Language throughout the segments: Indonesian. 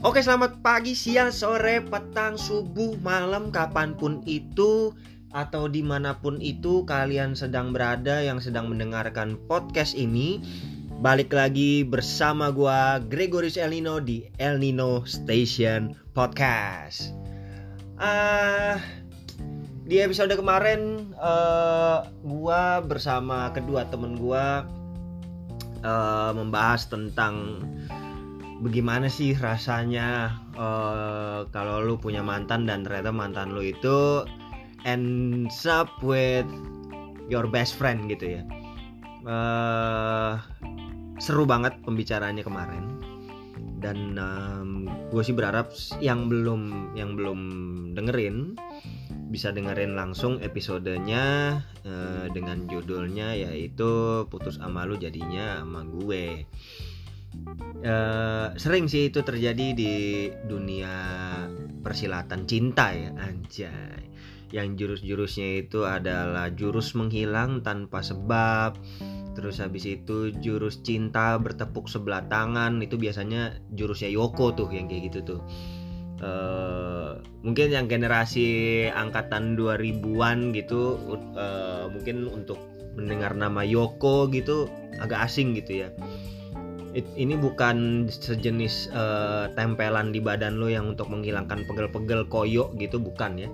Oke selamat pagi, siang, sore, petang, subuh, malam, kapan pun itu Atau di mana pun itu kalian sedang berada yang sedang mendengarkan podcast ini. Balik lagi bersama gua Gregoris El Nino di El Nino Station Podcast. Uh, Di episode kemarin uh, gua bersama kedua temen gua uh, Membahas tentang bagaimana sih rasanya uh, kalau lu punya mantan dan ternyata mantan lu itu ends up with your best friend gitu ya? Uh, seru banget pembicaraannya kemarin. Dan um, gue sih berharap yang belum yang belum dengerin bisa dengerin langsung episodenya uh, dengan judulnya yaitu putus sama lu jadinya sama gue Uh, sering sih itu terjadi di dunia persilatan cinta ya anjay. Yang jurus-jurusnya itu adalah jurus menghilang tanpa sebab terus habis itu jurus cinta bertepuk sebelah tangan itu biasanya jurusnya Yoko tuh yang kayak gitu tuh. Uh, mungkin yang generasi angkatan 2000-an gitu uh, mungkin untuk mendengar nama Yoko gitu agak asing gitu ya ini bukan sejenis uh, tempelan di badan lo yang untuk menghilangkan pegel-pegel koyo gitu bukan ya.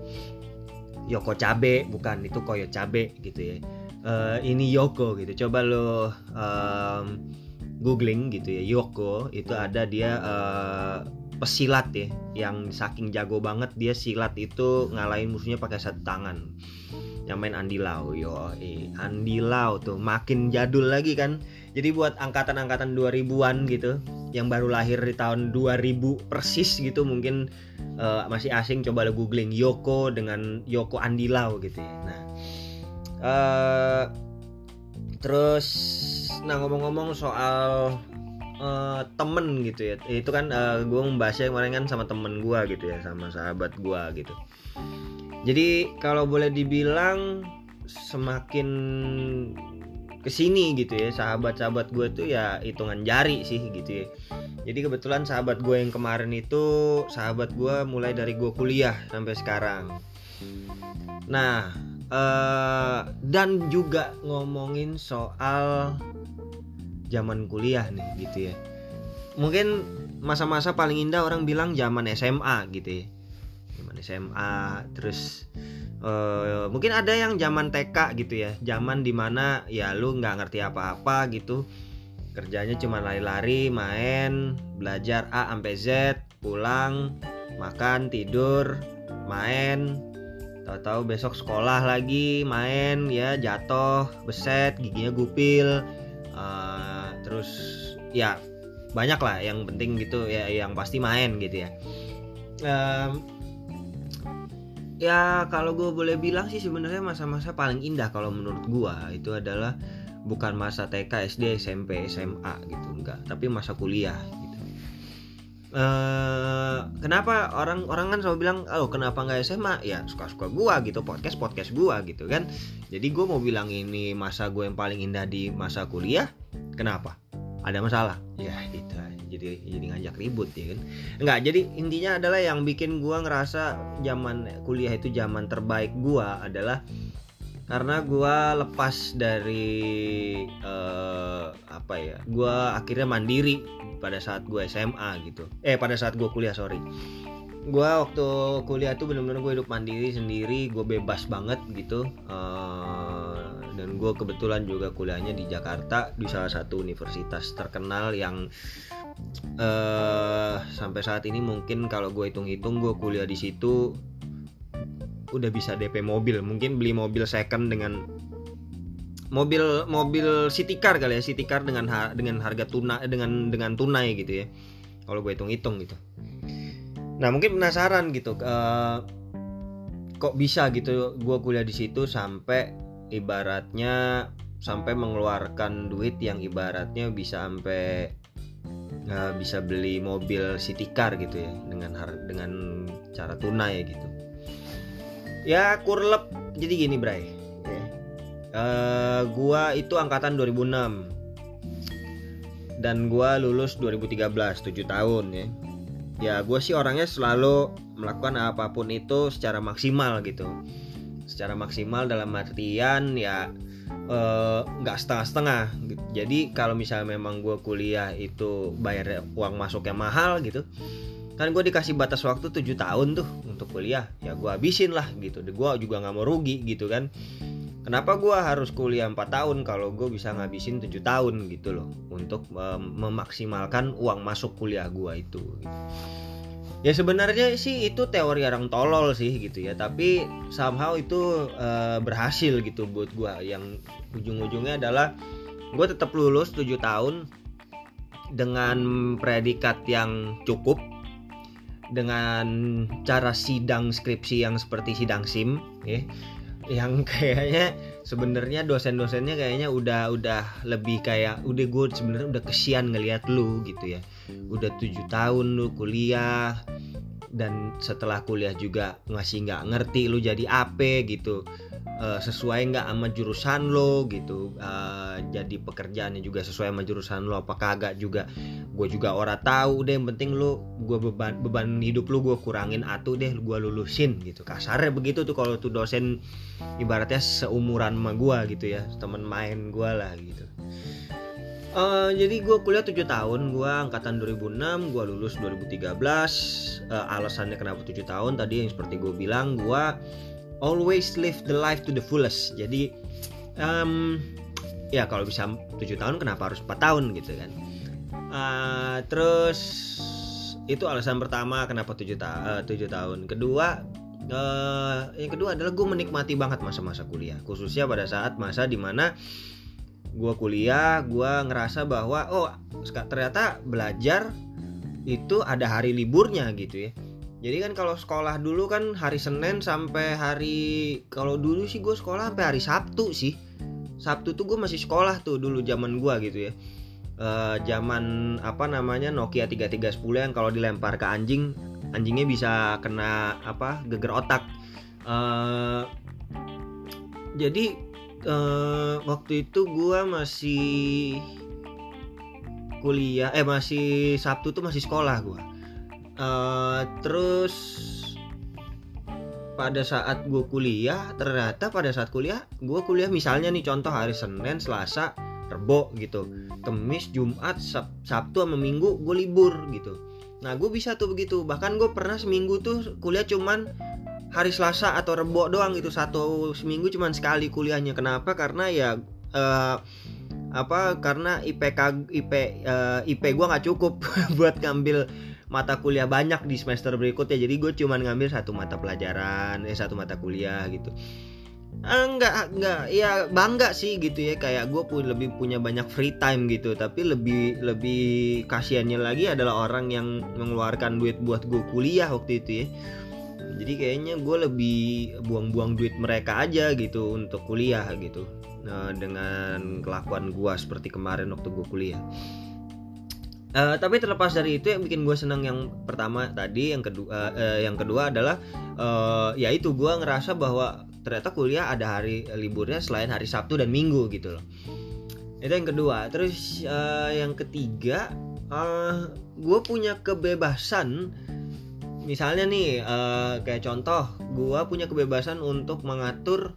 Yoko cabe bukan. Itu koyo cabe gitu ya. Uh, ini Yoko gitu. Coba lo um, googling gitu ya. Yoko itu ada dia uh, pesilat ya. Yang saking jago banget dia silat itu ngalahin musuhnya pakai satu tangan. Yang main Andi Lau yo eh, Andi tuh makin jadul lagi kan jadi buat angkatan-angkatan 2000-an gitu yang baru lahir di tahun 2000 persis gitu mungkin uh, masih asing coba lo googling Yoko dengan Yoko Andi Lau gitu ya. Nah uh, terus nah ngomong-ngomong soal uh, temen gitu ya. Itu kan uh, gue membahasnya kemarin kan sama temen gue gitu ya sama sahabat gue gitu. Jadi kalau boleh dibilang semakin ke sini gitu ya. Sahabat-sahabat gue tuh ya hitungan jari sih gitu ya. Jadi kebetulan sahabat gue yang kemarin itu sahabat gue mulai dari gue kuliah sampai sekarang. Nah eh, dan juga ngomongin soal zaman kuliah nih gitu ya. Mungkin masa-masa paling indah orang bilang zaman SMA gitu ya. Zaman SMA terus uh, mungkin ada yang zaman TK gitu ya zaman di mana ya lu nggak ngerti apa-apa gitu. Kerjanya cuma lari-lari main belajar A sampai Z pulang makan tidur main. Tahu-tahu besok sekolah lagi main ya jatuh beset giginya gupil. Uh, terus ya banyak lah yang penting gitu ya yang pasti main gitu ya. Um, ya kalau gue boleh bilang sih sebenarnya masa-masa paling indah kalau menurut gue itu adalah bukan masa TK, SD, SMP, SMA gitu enggak, tapi masa kuliah gitu. Uh, kenapa orang orang kan selalu bilang, oh kenapa nggak SMA? Ya suka-suka gue gitu, podcast podcast gue gitu kan. Jadi gue mau bilang ini masa gue yang paling indah di masa kuliah, kenapa? Ada masalah? Ya itu jadi jadi ngajak ribut ya kan? Nggak jadi intinya adalah yang bikin gua ngerasa zaman kuliah itu zaman terbaik gua adalah karena gua lepas dari uh, apa ya gua akhirnya mandiri pada saat gua SMA gitu. Eh pada saat gua kuliah sorry. Gua waktu kuliah tuh bener-bener gue hidup mandiri sendiri gue bebas banget gitu uh, dan gue kebetulan juga kuliahnya di Jakarta di salah satu universitas terkenal yang uh, sampai saat ini mungkin kalau gue hitung-hitung gue kuliah di situ udah bisa DP mobil. Mungkin beli mobil second dengan mobil mobil city car kali ya city car dengan ha dengan harga tuna dengan dengan tunai gitu ya. Kalau gue hitung-hitung gitu. Nah mungkin penasaran gitu uh, kok bisa gitu gue kuliah di situ sampai ibaratnya sampai mengeluarkan duit yang ibaratnya bisa sampai uh, bisa beli mobil city car gitu ya dengan dengan cara tunai gitu. Ya kurlep. Jadi gini Bray. Ya. uh, gua itu angkatan 2006 dan gua lulus 2013 7 tahun ya. Ya gue sih orangnya selalu melakukan apa pun itu secara maksimal gitu secara maksimal dalam artian ya eh, nggak setengah-setengah. Jadi kalau misalnya memang gue kuliah itu bayar uang masuknya mahal gitu kan gue dikasih batas waktu 7 tahun tuh untuk kuliah. Ya gue habisin lah gitu. Gue juga nggak mau rugi gitu kan. Kenapa gue harus kuliah 4 tahun kalau gue bisa ngabisin 7 tahun gitu loh untuk um, memaksimalkan uang masuk kuliah gue itu gitu. Ya sebenarnya sih itu teori orang tolol sih gitu ya. Tapi somehow itu uh, berhasil gitu buat gue yang ujung-ujungnya adalah gue tetap lulus 7 tahun dengan predikat yang cukup dengan cara sidang skripsi yang seperti sidang sim ya. Yang kayaknya sebenarnya dosen-dosennya kayaknya udah udah lebih kayak udah gue sebenarnya udah kesian ngelihat lu gitu ya udah tujuh tahun lu kuliah dan setelah kuliah juga ngasih nggak ngerti lu jadi apa gitu. Uh, sesuai nggak sama jurusan lo gitu. Uh, jadi pekerjaannya juga sesuai sama jurusan lo apa kagak juga. Gue juga ora tahu deh yang penting lo gue beban beban hidup lo gue kurangin atuh deh gue lulusin gitu. Kasarnya begitu tuh kalau tuh dosen ibaratnya seumuran sama gue gitu ya temen main gue lah gitu Uh, jadi gue kuliah 7 tahun, gue angkatan 2006, gue lulus 2013. Uh, alasannya kenapa 7 tahun? Tadi yang seperti gue bilang, gue always live the life to the fullest. Jadi um, ya kalau bisa tujuh tahun kenapa harus 4 tahun gitu kan? Uh, terus itu alasan pertama kenapa tujuh ta uh, tahun. Kedua uh, yang kedua adalah gue menikmati banget masa-masa kuliah. Khususnya pada saat masa di mana gue kuliah gue ngerasa bahwa oh ternyata belajar itu ada hari liburnya gitu ya jadi kan kalau sekolah dulu kan hari Senin sampai hari kalau dulu sih gue sekolah sampai hari Sabtu sih. Sabtu tuh gue masih sekolah tuh dulu zaman gue gitu ya. Uh, zaman apa namanya Nokia 3310 yang kalau dilempar ke anjing anjingnya bisa kena apa geger otak. Uh, jadi uh, waktu itu gue masih kuliah eh masih Sabtu tuh masih sekolah gue uh, terus pada saat gue kuliah ternyata pada saat kuliah gue kuliah misalnya nih contoh hari Senin Selasa Rebo gitu. Kemis Jumat Sab Sabtu sama Minggu gue libur gitu. Nah gue bisa tuh begitu. Bahkan gue pernah seminggu tuh kuliah cuman hari Selasa atau Rebo doang gitu satu seminggu cuman sekali kuliahnya. Kenapa? Karena ya uh, apa karena IPK IP uh, IP gue nggak cukup buat ngambil mata kuliah banyak di semester berikutnya. Jadi gue cuman ngambil satu mata pelajaran eh satu mata kuliah gitu. Enggak ah, enggak ya bangga sih gitu ya. Kayak gue pun lebih punya banyak free time gitu. Tapi lebih lebih kasihannya lagi adalah orang yang mengeluarkan duit buat gue kuliah waktu itu ya jadi kayaknya gue lebih buang-buang duit mereka aja gitu untuk kuliah gitu nah, dengan kelakuan gue seperti kemarin waktu gue kuliah Uh, tapi terlepas dari itu yang bikin gue senang yang pertama tadi, yang kedua, uh, yang kedua adalah uh, ya itu gue ngerasa bahwa ternyata kuliah ada hari liburnya selain hari Sabtu dan Minggu gitu loh. Itu yang kedua. Terus uh, yang ketiga, uh, gue punya kebebasan. Misalnya nih, uh, kayak contoh, gue punya kebebasan untuk mengatur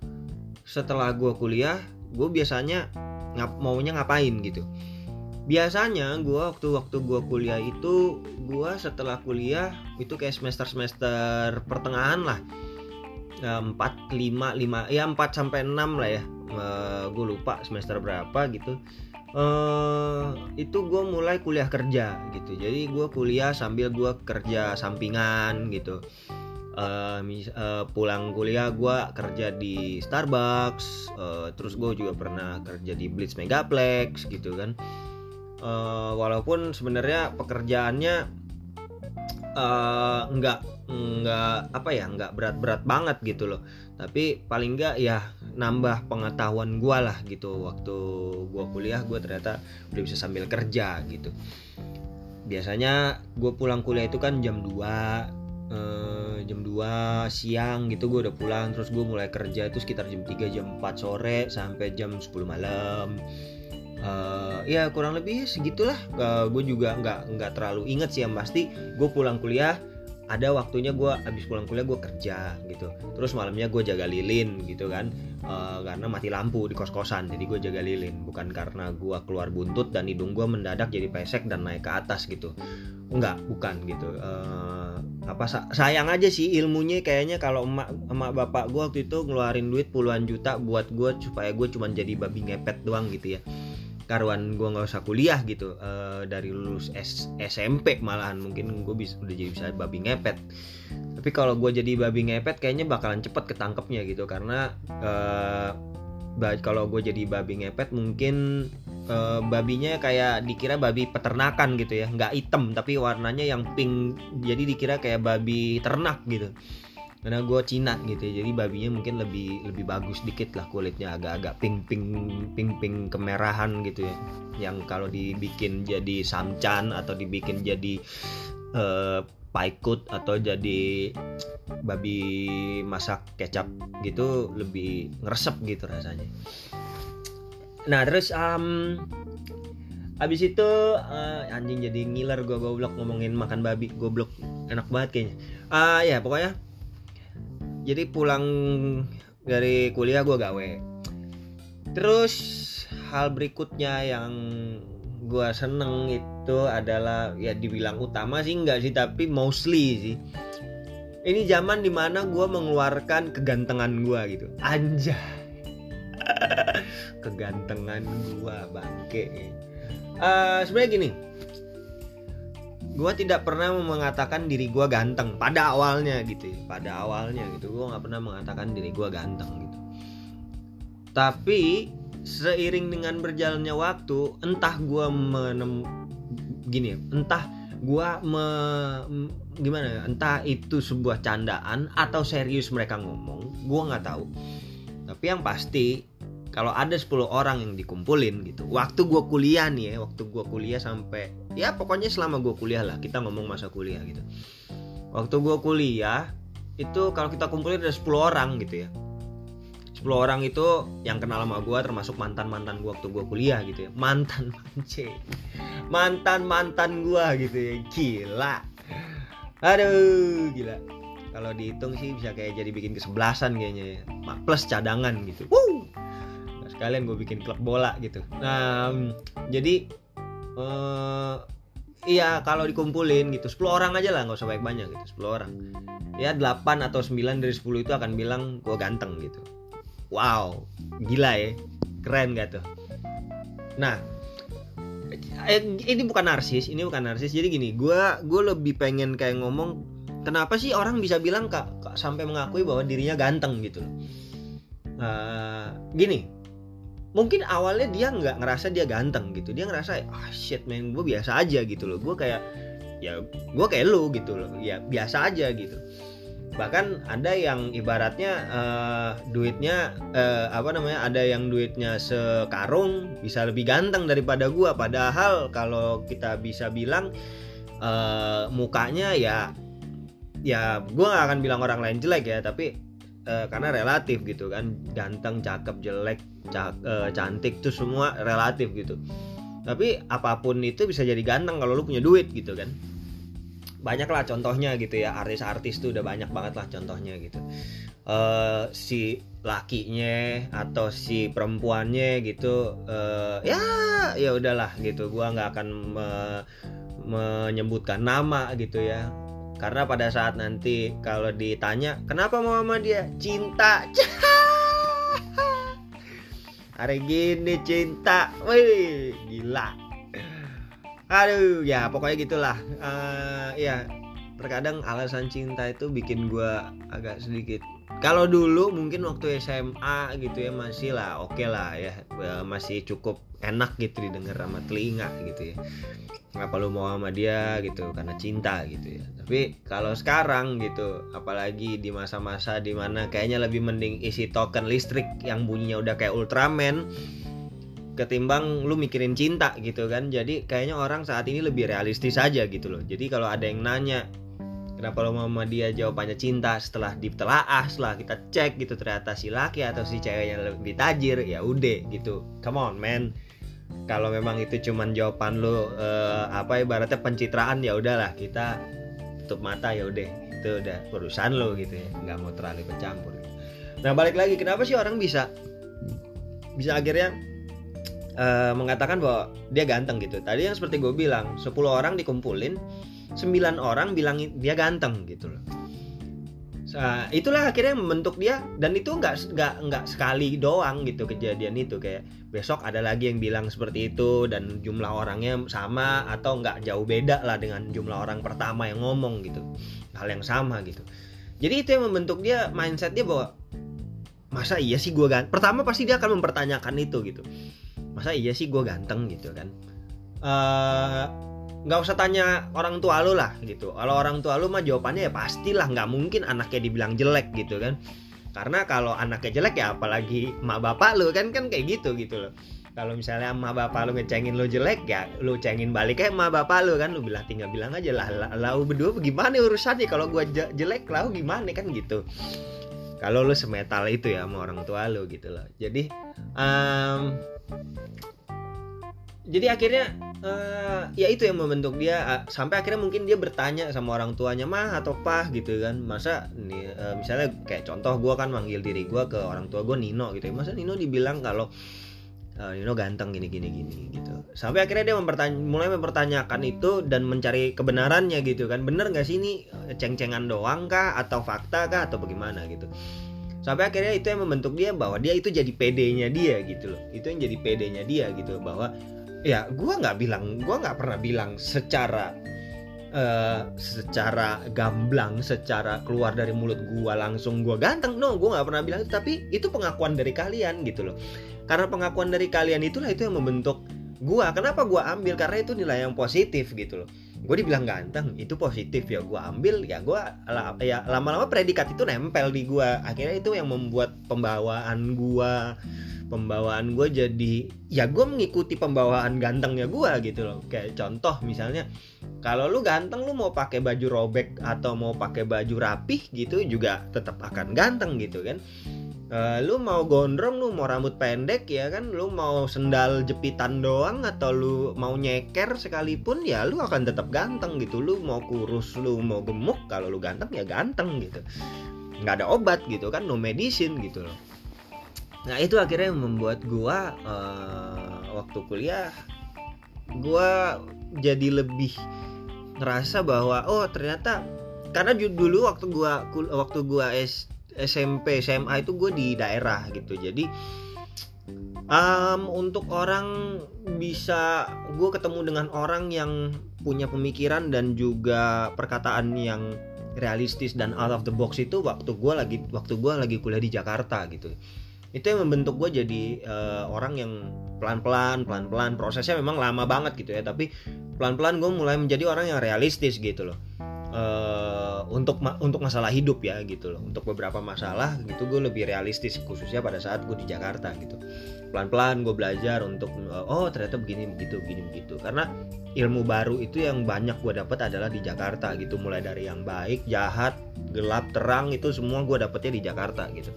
setelah gue kuliah, gue biasanya ngap maunya ngapain gitu. Biasanya gue waktu waktu gue kuliah itu gue setelah kuliah itu kayak semester semester pertengahan lah. Empat lima lima ya empat sampai enam lah ya. E, gue lupa semester berapa gitu e, itu gue mulai kuliah kerja gitu. Jadi gue kuliah sambil gue kerja sampingan gitu. Uh, uh, pulang kuliah gue kerja di Starbucks uh, terus gue juga pernah kerja di Blitz Megaplex gitu kan. Uh, walaupun sebenarnya pekerjaannya uh, nggak nggak apa ya nggak berat-berat banget gitu loh. Tapi paling nggak ya nambah pengetahuan gue lah gitu. Waktu gue kuliah gue ternyata udah bisa sambil kerja gitu. Biasanya gue pulang kuliah itu kan jam 2 eh, jam 2 siang gitu gue udah pulang. Terus gue mulai kerja itu sekitar jam 3 jam 4 sore sampai jam 10 malam. Uh, ya kurang lebih segitulah. Uh, gue juga nggak nggak terlalu inget sih yang pasti. Gue pulang kuliah ada waktunya gue abis pulang kuliah gue kerja gitu. Terus malamnya gue jaga lilin gitu kan. Uh, karena mati lampu di kos kosan jadi gue jaga lilin. Bukan karena gue keluar buntut dan hidung gue mendadak jadi pesek dan naik ke atas gitu. Enggak bukan gitu. Uh, apa sayang aja sih ilmunya kayaknya kalau emak emak bapak gue waktu itu ngeluarin duit puluhan juta buat gue supaya gue cuma jadi babi ngepet doang gitu ya karuan gue nggak usah kuliah gitu uh, dari lulus S SMP malahan mungkin gue bisa udah jadi bisa babi ngepet. Tapi kalau gue jadi babi ngepet kayaknya bakalan cepet ketangkepnya gitu karena uh, kalau gue jadi babi ngepet mungkin uh, babinya kayak dikira babi peternakan gitu ya. Nggak hitam tapi warnanya yang pink. Jadi dikira kayak babi ternak gitu karena gue Cina gitu ya jadi babinya mungkin lebih lebih bagus dikit lah kulitnya agak-agak pink pink pink pink kemerahan gitu ya. Yang kalau dibikin jadi samcan atau dibikin jadi uh, paikut atau jadi babi masak kecap gitu lebih ngeresep gitu rasanya. Nah terus um, Abis itu uh, anjing jadi ngiler gue goblok ngomongin makan babi goblok. Enak banget kayaknya. Ah uh, ya pokoknya jadi pulang dari kuliah gue gawe. Terus hal berikutnya yang gue seneng itu adalah ya dibilang utama sih enggak sih tapi mostly sih. Ini zaman di mana gue mengeluarkan kegantengan gue gitu. Anja kegantengan gue bangke. Uh, sebenarnya gini gue tidak pernah mengatakan diri gue ganteng pada awalnya gitu ya. pada awalnya gitu gue nggak pernah mengatakan diri gue ganteng gitu tapi seiring dengan berjalannya waktu entah gue menem gini entah gue me gimana ya entah itu sebuah candaan atau serius mereka ngomong gue nggak tahu tapi yang pasti kalau ada 10 orang yang dikumpulin gitu waktu gue kuliah nih ya waktu gue kuliah sampai ya pokoknya selama gue kuliah lah kita ngomong masa kuliah gitu. Waktu gue kuliah itu kalau kita kumpulin ada 10 orang gitu ya. 10 orang itu yang kenal sama gue termasuk mantan-mantan gue waktu gue kuliah gitu ya. Mantan mance mantan-mantan gue gitu ya gila. Aduh gila. Kalau dihitung sih bisa kayak jadi bikin kesebelasan kayaknya ya. Plus cadangan gitu. Woo! Sekalian gue bikin klub bola gitu. Nah jadi uh, iya kalau dikumpulin gitu 10 orang aja lah nggak usah banyak banyak gitu 10 orang. Ya 8 atau 9 dari 10 itu akan bilang gue ganteng gitu. Wow gila ya keren gak tuh? Nah ini bukan narsis ini bukan narsis. Jadi gini gue gue lebih pengen kayak ngomong kenapa sih orang bisa bilang kak, kak sampai mengakui bahwa dirinya ganteng gitu? Uh, gini mungkin awalnya dia nggak ngerasa dia ganteng gitu. Dia ngerasa ah oh, shit man gue biasa aja gitu loh. Gue kayak ya gue kayak lu gitu loh. Ya biasa aja gitu. Bahkan ada yang ibaratnya uh, duitnya uh, apa namanya ada yang duitnya sekarung bisa lebih ganteng daripada gue padahal kalau kita bisa bilang uh, mukanya ya ya gue gak akan bilang orang lain jelek ya. Tapi uh, karena relatif gitu kan. Ganteng cakep jelek cak, uh, cantik tuh semua relatif gitu. Tapi apa pun itu bisa jadi ganteng kalau lu punya duit gitu kan. Banyak lah contohnya gitu ya artis-artis tuh udah banyak banget lah contohnya gitu. Uh, si lakinya atau si perempuannya gitu uh, ya ya udahlah gitu. Gua nggak akan me, menyebutkan nama gitu ya karena pada saat nanti kalau ditanya kenapa mau sama dia? Cinta. Hari gini cinta. Wih gila. Aduh ya pokoknya gitulah. Uh, ya terkadang alasan cinta itu bikin gue agak sedikit. Kalau dulu mungkin waktu SMA gitu ya masih lah oke okay lah ya masih cukup enak gitu didengar sama telinga gitu ya. Nggak perlu mau sama dia gitu karena cinta gitu ya. Tapi kalau sekarang gitu apalagi di masa-masa di mana kayaknya lebih mending isi token listrik yang bunyinya udah kayak Ultraman ketimbang lu mikirin cinta gitu kan. Jadi kayaknya orang saat ini lebih realistis aja gitu loh. Jadi kalau ada yang nanya kenapa lo mau dia? Jawabannya cinta. Setelah ditelaah setelah kita cek gitu ternyata si laki atau si cewek yang lebih tajir ya udah gitu. Come on man. Kalau memang itu cuman jawaban lu uh, apa ibaratnya pencitraan ya udahlah. Kita tutup mata ya udah. Itu udah urusan lo gitu ya. Nggak mau terlalu bercampur. Nah balik lagi. Kenapa sih orang bisa bisa akhirnya uh, mengatakan bahwa dia ganteng gitu? Tadi yang seperti gue bilang 10 orang dikumpulin 9 orang bilang dia ganteng gitu loh. Itulah akhirnya membentuk dia dan itu nggak nggak nggak sekali doang gitu kejadian itu. Kayak besok ada lagi yang bilang seperti itu dan jumlah orangnya sama atau nggak jauh beda lah dengan jumlah orang pertama yang ngomong gitu. Hal yang sama gitu. Jadi itu yang membentuk dia mindset dia bahwa masa iya sih gue ganteng pertama pasti dia akan mempertanyakan itu gitu. Masa iya sih gue ganteng? gitu kan. Uh, nggak usah tanya orang tua lu lah gitu. Kalau orang tua lu mah jawabannya ya pastilah nggak mungkin anaknya dibilang jelek gitu kan. Karena kalau anaknya jelek ya apalagi mak bapak lu kan kan kayak gitu gitu loh. Kalau misalnya mak bapak lu ngecengin lu jelek ya lu cengin balik kayak mak bapak lu kan. Lu bilang tinggal bilang aja lah lau berdua gimana urusannya? Kalau gua jelek lau gimana kan gitu. Kalau lu semetal itu ya sama orang tua lu gitu loh. Jadi um, jadi akhirnya uh, ya itu yang membentuk dia uh, sampai akhirnya mungkin dia bertanya sama orang tuanya mah atau pah gitu kan. Masa nih uh, misalnya kayak contoh gue kan manggil diri gue ke orang tua gue Nino gitu ya. Masa Nino dibilang kalau uh, Nino ganteng gini gini gini gitu. Sampai akhirnya dia mempertanya mulai mempertanyakan itu dan mencari kebenarannya gitu kan. Bener nggak sih ini ceng-cengan doang kah? Atau fakta kah? Atau bagaimana? gitu. Sampai akhirnya itu yang membentuk dia bahwa dia itu jadi PD-nya dia gitu loh. Itu yang jadi PD-nya dia gitu bahwa ya gue nggak bilang gue nggak pernah bilang secara uh, secara gamblang secara keluar dari mulut gue langsung gue ganteng. No gue nggak pernah bilang itu. Tapi itu pengakuan dari kalian gitu loh. Karena pengakuan dari kalian itulah itu yang membentuk gue kenapa gue ambil? Karena itu nilai yang positif gitu loh gue dibilang ganteng itu positif ya. Gue ambil ya gue ya lama-lama predikat itu nempel di gue akhirnya itu yang membuat pembawaan gue pembawaan gue jadi ya gue mengikuti pembawaan gantengnya gue gitu loh. Kayak contoh misalnya kalau lu ganteng lu mau pakai baju robek atau mau pakai baju rapih gitu juga tetap akan ganteng gitu kan uh, lu mau gondrong lu mau rambut pendek ya kan? Lu mau sendal jepitan doang atau lu mau nyeker sekalipun ya lu akan tetap ganteng gitu. Lu mau kurus lu mau gemuk kalau lu ganteng ya ganteng gitu. Nggak ada obat gitu kan no medicine gitu loh. Nah itu akhirnya yang membuat gua uh, waktu kuliah gua jadi lebih ngerasa bahwa oh ternyata karena dulu waktu gua waktu gua S, SMP SMA itu gue di daerah gitu. Jadi um, untuk orang bisa gue ketemu dengan orang yang punya pemikiran dan juga perkataan yang realistis dan out of the box itu waktu gue lagi waktu gue lagi kuliah di Jakarta gitu. Itu yang membentuk gue jadi uh, orang yang pelan-pelan pelan-pelan. Prosesnya memang lama banget gitu ya tapi pelan-pelan gue mulai menjadi orang yang realistis gitu loh uh, untuk ma untuk masalah hidup ya gitu loh. Untuk beberapa masalah gitu gue lebih realistis khususnya pada saat gue di Jakarta gitu. Pelan-pelan gue belajar untuk uh, oh ternyata begini begitu begini begitu. Karena ilmu baru itu yang banyak gue dapat adalah di Jakarta gitu. Mulai dari yang baik jahat gelap terang itu semua gue dapetnya di Jakarta gitu.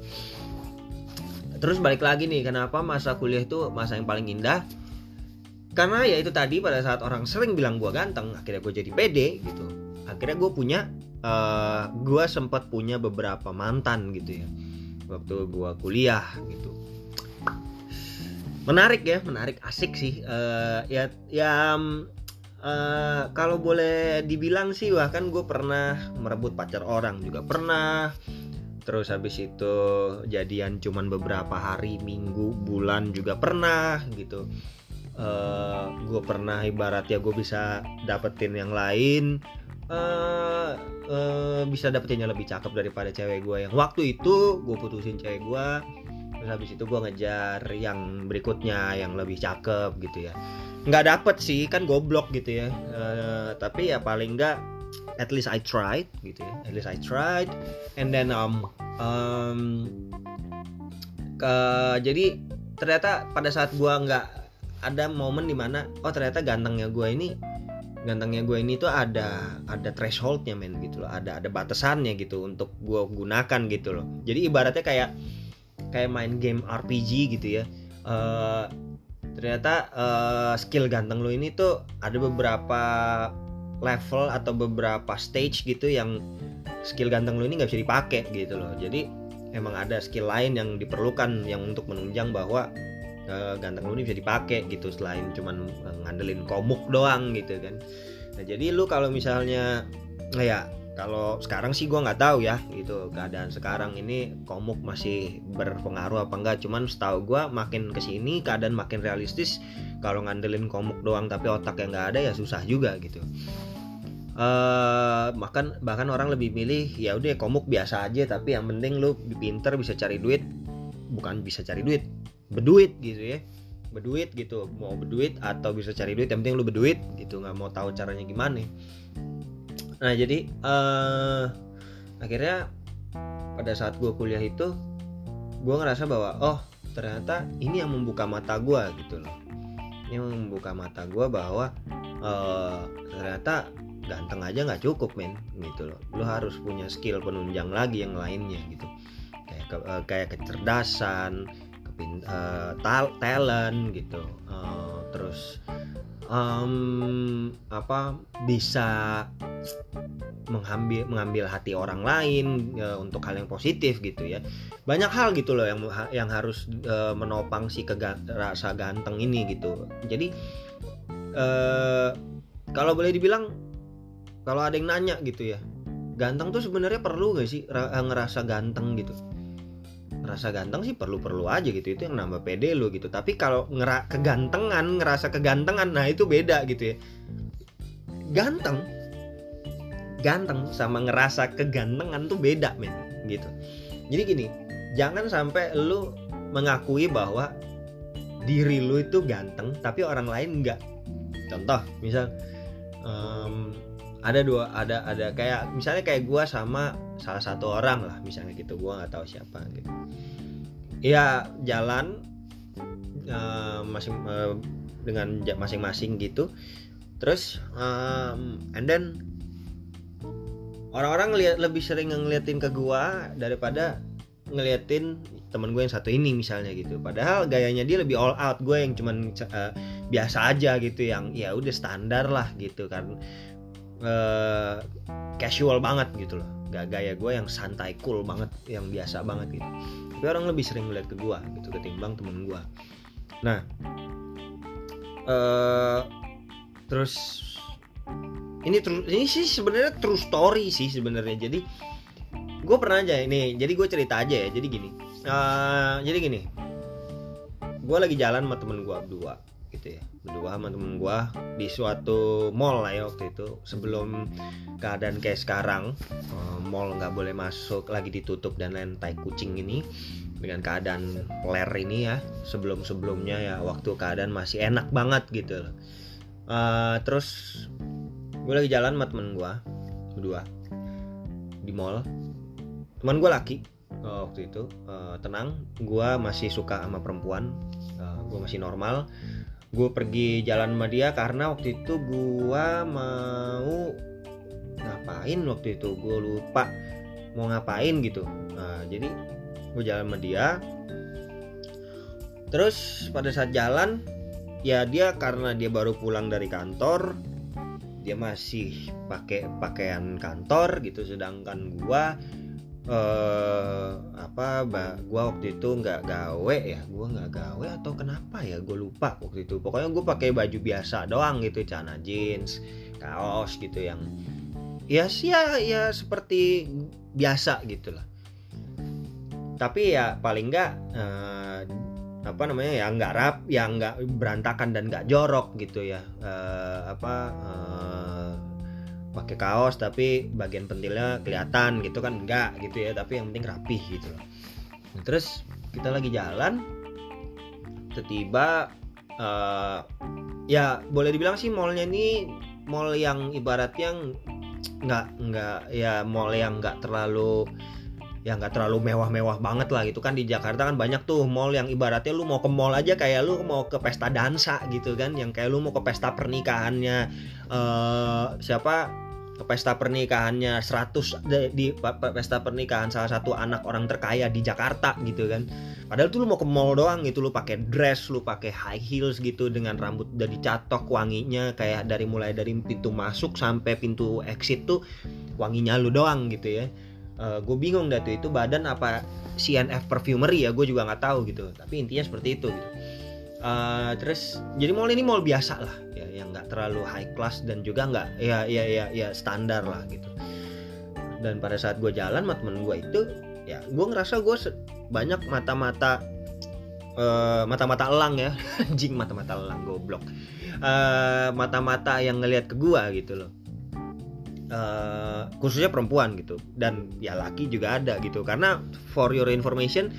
Terus balik lagi nih kenapa masa kuliah itu masa yang paling indah? Karena ya itu tadi pada saat orang sering bilang gue ganteng akhirnya gue jadi pede gitu akhirnya gue punya uh, eh, gue sempat punya beberapa mantan gitu ya waktu gue kuliah gitu. Menarik ya menarik asik sih. Uh, ya ya uh, kalau boleh dibilang sih bahkan gue pernah merebut pacar orang juga pernah. Terus habis itu jadian cuman beberapa hari minggu bulan juga pernah gitu. Uh, gue pernah ibarat ya gue bisa dapetin yang lain uh, uh, bisa dapetin yang lebih cakep daripada cewek gue yang waktu itu gue putusin cewek gue terus habis itu gue ngejar yang berikutnya yang lebih cakep gitu ya. Nggak dapet sih kan goblok gitu ya. Uh, tapi ya paling nggak at least I tried gitu ya. At least I tried. And then um um ke jadi ternyata pada saat gua nggak ada momen di mana oh ternyata gantengnya gua ini gantengnya gue ini tuh ada ada thresholdnya men gitu loh. Ada ada batasannya gitu untuk gue gunakan gitu loh. Jadi ibaratnya kayak kayak main game RPG gitu ya. Uh, ternyata uh, skill ganteng lu ini tuh ada beberapa level atau beberapa stage gitu yang skill ganteng lu ini nggak bisa dipakai gitu loh. Jadi emang ada skill lain yang diperlukan yang untuk menunjang bahwa uh, ganteng lu ini bisa dipakai gitu selain cuman ngandelin komuk doang gitu kan. Nah jadi lu kalau misalnya ya kalau sekarang sih gue nggak tahu ya gitu. Keadaan sekarang ini komuk masih berpengaruh apa enggak cuman setahu gue makin ke sini keadaan makin realistis. Kalau ngandelin komuk doang tapi otak yang nggak ada ya susah juga gitu. Uh, bahkan bahkan orang lebih milih ya udah komuk biasa aja tapi yang penting lu pinter bisa cari duit. Bukan bisa cari duit berduit gitu ya. Berduit gitu mau berduit atau bisa cari duit yang penting lu berduit gitu nggak mau tahu caranya gimana. Nah jadi uh, akhirnya pada saat gue kuliah itu gue ngerasa bahwa oh ternyata ini yang membuka mata gue gitu loh. Ini yang membuka mata gue bahwa uh, ternyata ganteng aja nggak cukup men gitu loh. Lo harus punya skill penunjang lagi yang lainnya gitu. Kayak uh, kayak kecerdasan uh, talent gitu. Uh, terus um, apa bisa mengambil mengambil hati orang lain ya, untuk hal yang positif gitu ya. Banyak hal gitu loh yang yang harus uh, menopang si kegan, rasa ganteng ini gitu. Jadi uh, kalau boleh dibilang kalau ada yang nanya gitu ya ganteng tuh sebenarnya perlu gak sih ngerasa ganteng gitu rasa ganteng sih perlu-perlu aja gitu itu yang nambah pede lo gitu. Tapi kalau ngera kegantengan ngerasa kegantengan nah itu beda gitu ya. Ganteng ganteng sama ngerasa kegantengan tuh beda men gitu. Jadi gini jangan sampai lu mengakui bahwa diri lu itu ganteng tapi orang lain enggak contoh misal um, ada dua ada ada. Kayak misalnya kayak gua sama salah satu orang lah misalnya gitu. Gua nggak tahu siapa gitu. Ya jalan uh, masing uh, dengan masing-masing gitu. Terus um, and then orang-orang ngeliat lebih sering ngeliatin ke gua daripada ngeliatin temen gue yang satu ini misalnya gitu. Padahal gayanya dia lebih all out. Gue yang cuman uh, biasa aja gitu yang ya udah standar lah gitu kan uh, casual banget gitu loh. Gak gaya gue yang santai cool banget yang biasa banget gitu. Tapi orang lebih sering melihat ke gue gitu ketimbang temen gue nah uh, terus ini terus ini sih sebenarnya true story sih sebenarnya. Jadi gue pernah aja ini jadi gue cerita aja ya. Jadi gini uh, jadi gini. Gue lagi jalan sama temen gue berdua gitu ya. Berdua sama temen gue di suatu mall lah ya waktu itu. Sebelum keadaan kayak sekarang uh, mall nggak boleh masuk lagi ditutup dan lain tai kucing ini. Dengan keadaan ler ini ya sebelum sebelumnya ya waktu keadaan masih enak banget gitu uh, terus gue lagi jalan sama temen gue berdua di mall. Teman gue laki uh, waktu itu uh, tenang. Gue masih suka sama perempuan uh, gue masih normal gue pergi jalan sama dia karena waktu itu gue mau ngapain waktu itu? Gue lupa mau ngapain gitu. Nah jadi gue jalan sama dia. Terus pada saat jalan ya dia karena dia baru pulang dari kantor dia masih pakai pakaian kantor gitu sedangkan gue uh, apa gue waktu itu nggak gawe ya? Gue nggak gawe atau kenapa ya? Gue lupa waktu itu. Pokoknya gue pakai baju biasa doang gitu celana jeans kaos gitu yang ya sih ya ya seperti biasa gitu lah. Tapi ya paling nggak uh, apa namanya ya nggak rap ya nggak berantakan dan nggak jorok gitu ya. Uh, apa uh, pakai kaos tapi bagian pentilnya kelihatan gitu kan enggak gitu ya tapi yang penting rapih gitu. Nah, terus kita lagi jalan tiba uh, ya boleh dibilang sih mallnya ini mall yang ibaratnya nggak nggak ya mall yang nggak terlalu yang nggak terlalu mewah-mewah banget lah gitu kan. Di Jakarta kan banyak tuh mall yang ibaratnya lu mau ke mall aja kayak lu mau ke pesta dansa gitu kan. Yang kayak lu mau ke pesta pernikahannya uh, siapa? Ke pesta pernikahannya 100 di, di pesta pernikahan salah satu anak orang terkaya di Jakarta gitu kan. Padahal tuh lu mau ke mall doang gitu lu pakai dress lu pakai high heels gitu dengan rambut udah dicatok wanginya kayak dari mulai dari pintu masuk sampai pintu exit tuh wanginya lu doang gitu ya uh, gue bingung dah tuh itu badan apa CNF perfumery ya gue juga nggak tahu gitu. Tapi intinya seperti itu gitu. Uh, terus jadi mall ini mall biasa lah yang nggak terlalu high class dan juga nggak ya ya ya ya standar lah gitu. Dan pada saat gue jalan sama temen gue itu ya gue ngerasa gue banyak mata-mata uh, mata-mata elang ya. Anjing mata-mata elang goblok. Uh, mata-mata yang ngelihat ke gue gitu loh uh, khususnya perempuan gitu. Dan ya laki juga ada gitu. Karena for your information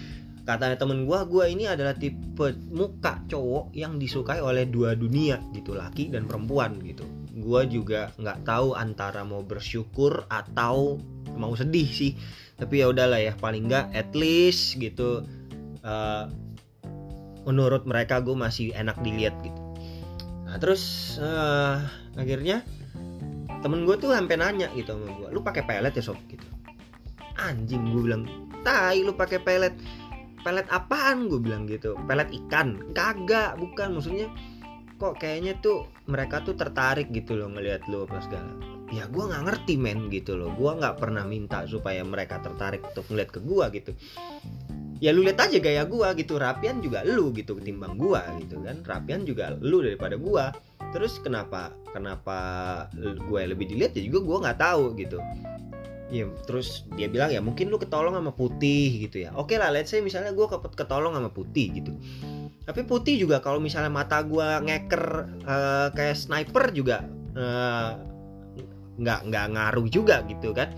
katanya temen gue gue ini adalah tipe muka cowok yang disukai oleh dua dunia gitu laki dan perempuan gitu. Gue juga nggak tahu antara mau bersyukur atau mau sedih sih. Tapi ya udahlah ya paling nggak at least gitu uh, menurut mereka gue masih enak dilihat gitu. Nah terus uh, akhirnya temen gue tuh sampai nanya gitu sama gue lu pakai pelet ya sob? Gitu. Anjing gue bilang tai lu pakai pelet. Pelet apaan? Gue bilang gitu. Pelet ikan. Kagak bukan maksudnya kok kayaknya tuh mereka tuh tertarik gitu loh ngelihat lo apa segala. Ya gue nggak ngerti men gitu loh. Gue nggak pernah minta supaya mereka tertarik untuk ngeliat ke gue gitu. Ya lu lihat aja gaya gue gitu. Rapian juga lu gitu ketimbang gue gitu kan. Rapian juga lu daripada gue terus kenapa kenapa gue lebih dilihat ya juga gue nggak tahu gitu Iya, terus dia bilang ya mungkin lu ketolong sama putih gitu ya. Oke lah, let's say misalnya gue ketolong sama putih gitu. Tapi putih juga kalau misalnya mata gue ngeker uh, kayak sniper juga uh, nggak nggak ngaruh juga gitu kan.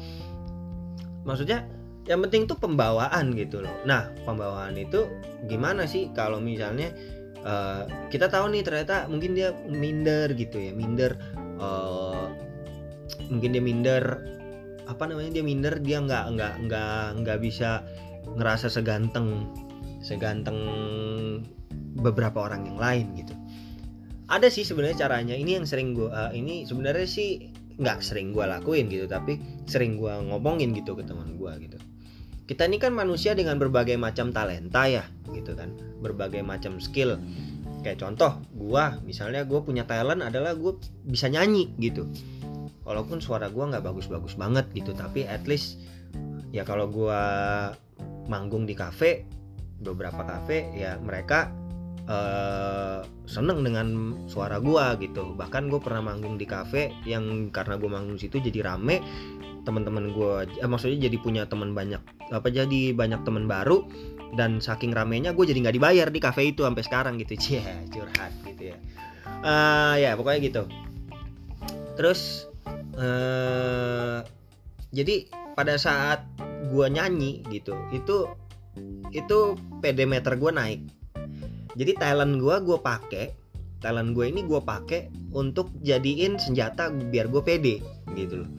Maksudnya yang penting tuh pembawaan gitu loh. Nah pembawaan itu gimana sih kalau misalnya uh, kita tahu nih ternyata mungkin dia minder gitu ya, minder. Uh, mungkin dia minder apa namanya dia minder dia nggak nggak nggak nggak bisa ngerasa seganteng seganteng beberapa orang yang lain gitu ada sih sebenarnya caranya ini yang sering gue uh, ini sebenarnya sih nggak sering gue lakuin gitu tapi sering gue ngomongin gitu ke teman gue gitu kita ini kan manusia dengan berbagai macam talenta ya gitu kan. Berbagai macam skill. Kayak contoh gue misalnya gue punya talent adalah gue bisa nyanyi gitu. Walaupun suara gue nggak bagus-bagus banget gitu. Tapi at least ya kalau gue manggung di kafe beberapa kafe ya mereka uh, seneng dengan suara gue gitu. Bahkan gue pernah manggung di kafe yang karena gue manggung situ jadi rame. Teman-teman gue eh, maksudnya jadi punya teman banyak apa jadi banyak teman baru dan saking ramenya gue jadi nggak dibayar di kafe itu sampai sekarang gitu. Cie curhat gitu ya. Uh, ya pokoknya gitu. Terus uh, jadi pada saat gue nyanyi gitu itu itu pedometer gue naik. Jadi talent gue gue pakai talent gue ini gue pakai untuk jadiin senjata biar gue pede gitu loh.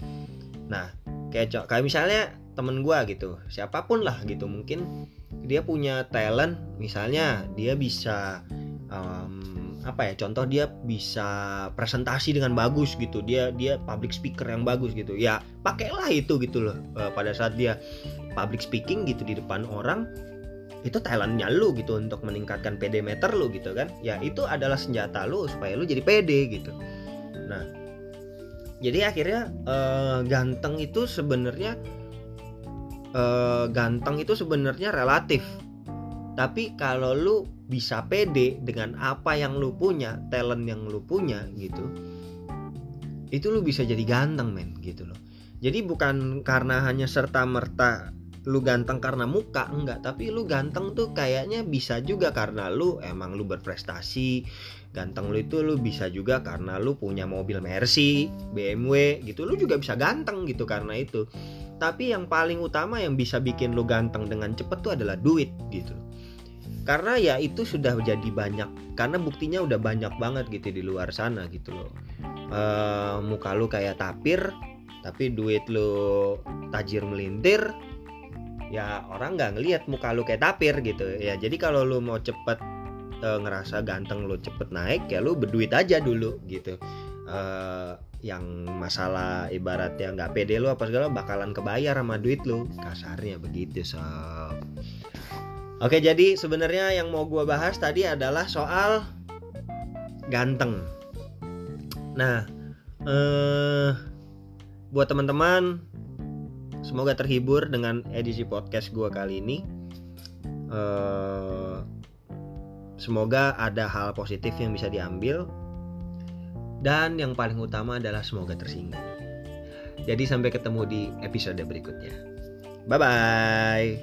Nah kayak kayak misalnya temen gue gitu siapa pun lah gitu. Mungkin dia punya talent misalnya dia bisa um, apa ya contoh dia bisa presentasi dengan bagus gitu. Dia dia public speaker yang bagus gitu. Ya pakailah itu gitu loh uh, pada saat dia public speaking gitu di depan orang itu talentnya lu gitu untuk meningkatkan PD meter lu gitu kan. Ya itu adalah senjata lu supaya lu jadi pede gitu. Nah jadi akhirnya uh, ganteng itu sebenarnya uh, ganteng itu sebenarnya relatif. Tapi kalau lu bisa pede dengan apa yang lu punya talent yang lu punya gitu itu lu bisa jadi ganteng men gitu loh. Jadi bukan karena hanya serta merta lu ganteng karena muka enggak. Tapi lu ganteng tuh kayaknya bisa juga karena lu emang lu berprestasi. Ganteng lu itu lu bisa juga karena lu punya mobil Mercy BMW gitu. Lu juga bisa ganteng gitu karena itu tapi yang paling utama yang bisa bikin lu ganteng dengan cepet tuh adalah duit gitu. Karena ya itu sudah jadi banyak karena buktinya udah banyak banget gitu di luar sana gitu loh. E, muka lu kayak tapir tapi duit lu tajir melintir ya orang nggak ngelihat muka lu kayak tapir gitu. Ya jadi kalau lu mau cepet e, ngerasa ganteng lu cepet naik ya lu berduit aja dulu gitu. E, yang masalah ibaratnya nggak pede lu apa segala bakalan kebayar sama duit lu. Kasarnya begitu sob. Oke jadi sebenarnya yang mau gue bahas tadi adalah soal ganteng. Nah eh buat teman-teman semoga terhibur dengan edisi podcast gue kali ini. Eh semoga ada hal positif yang bisa diambil dan yang paling utama adalah semoga tersinggung. Jadi sampai ketemu di episode berikutnya. Bye bye.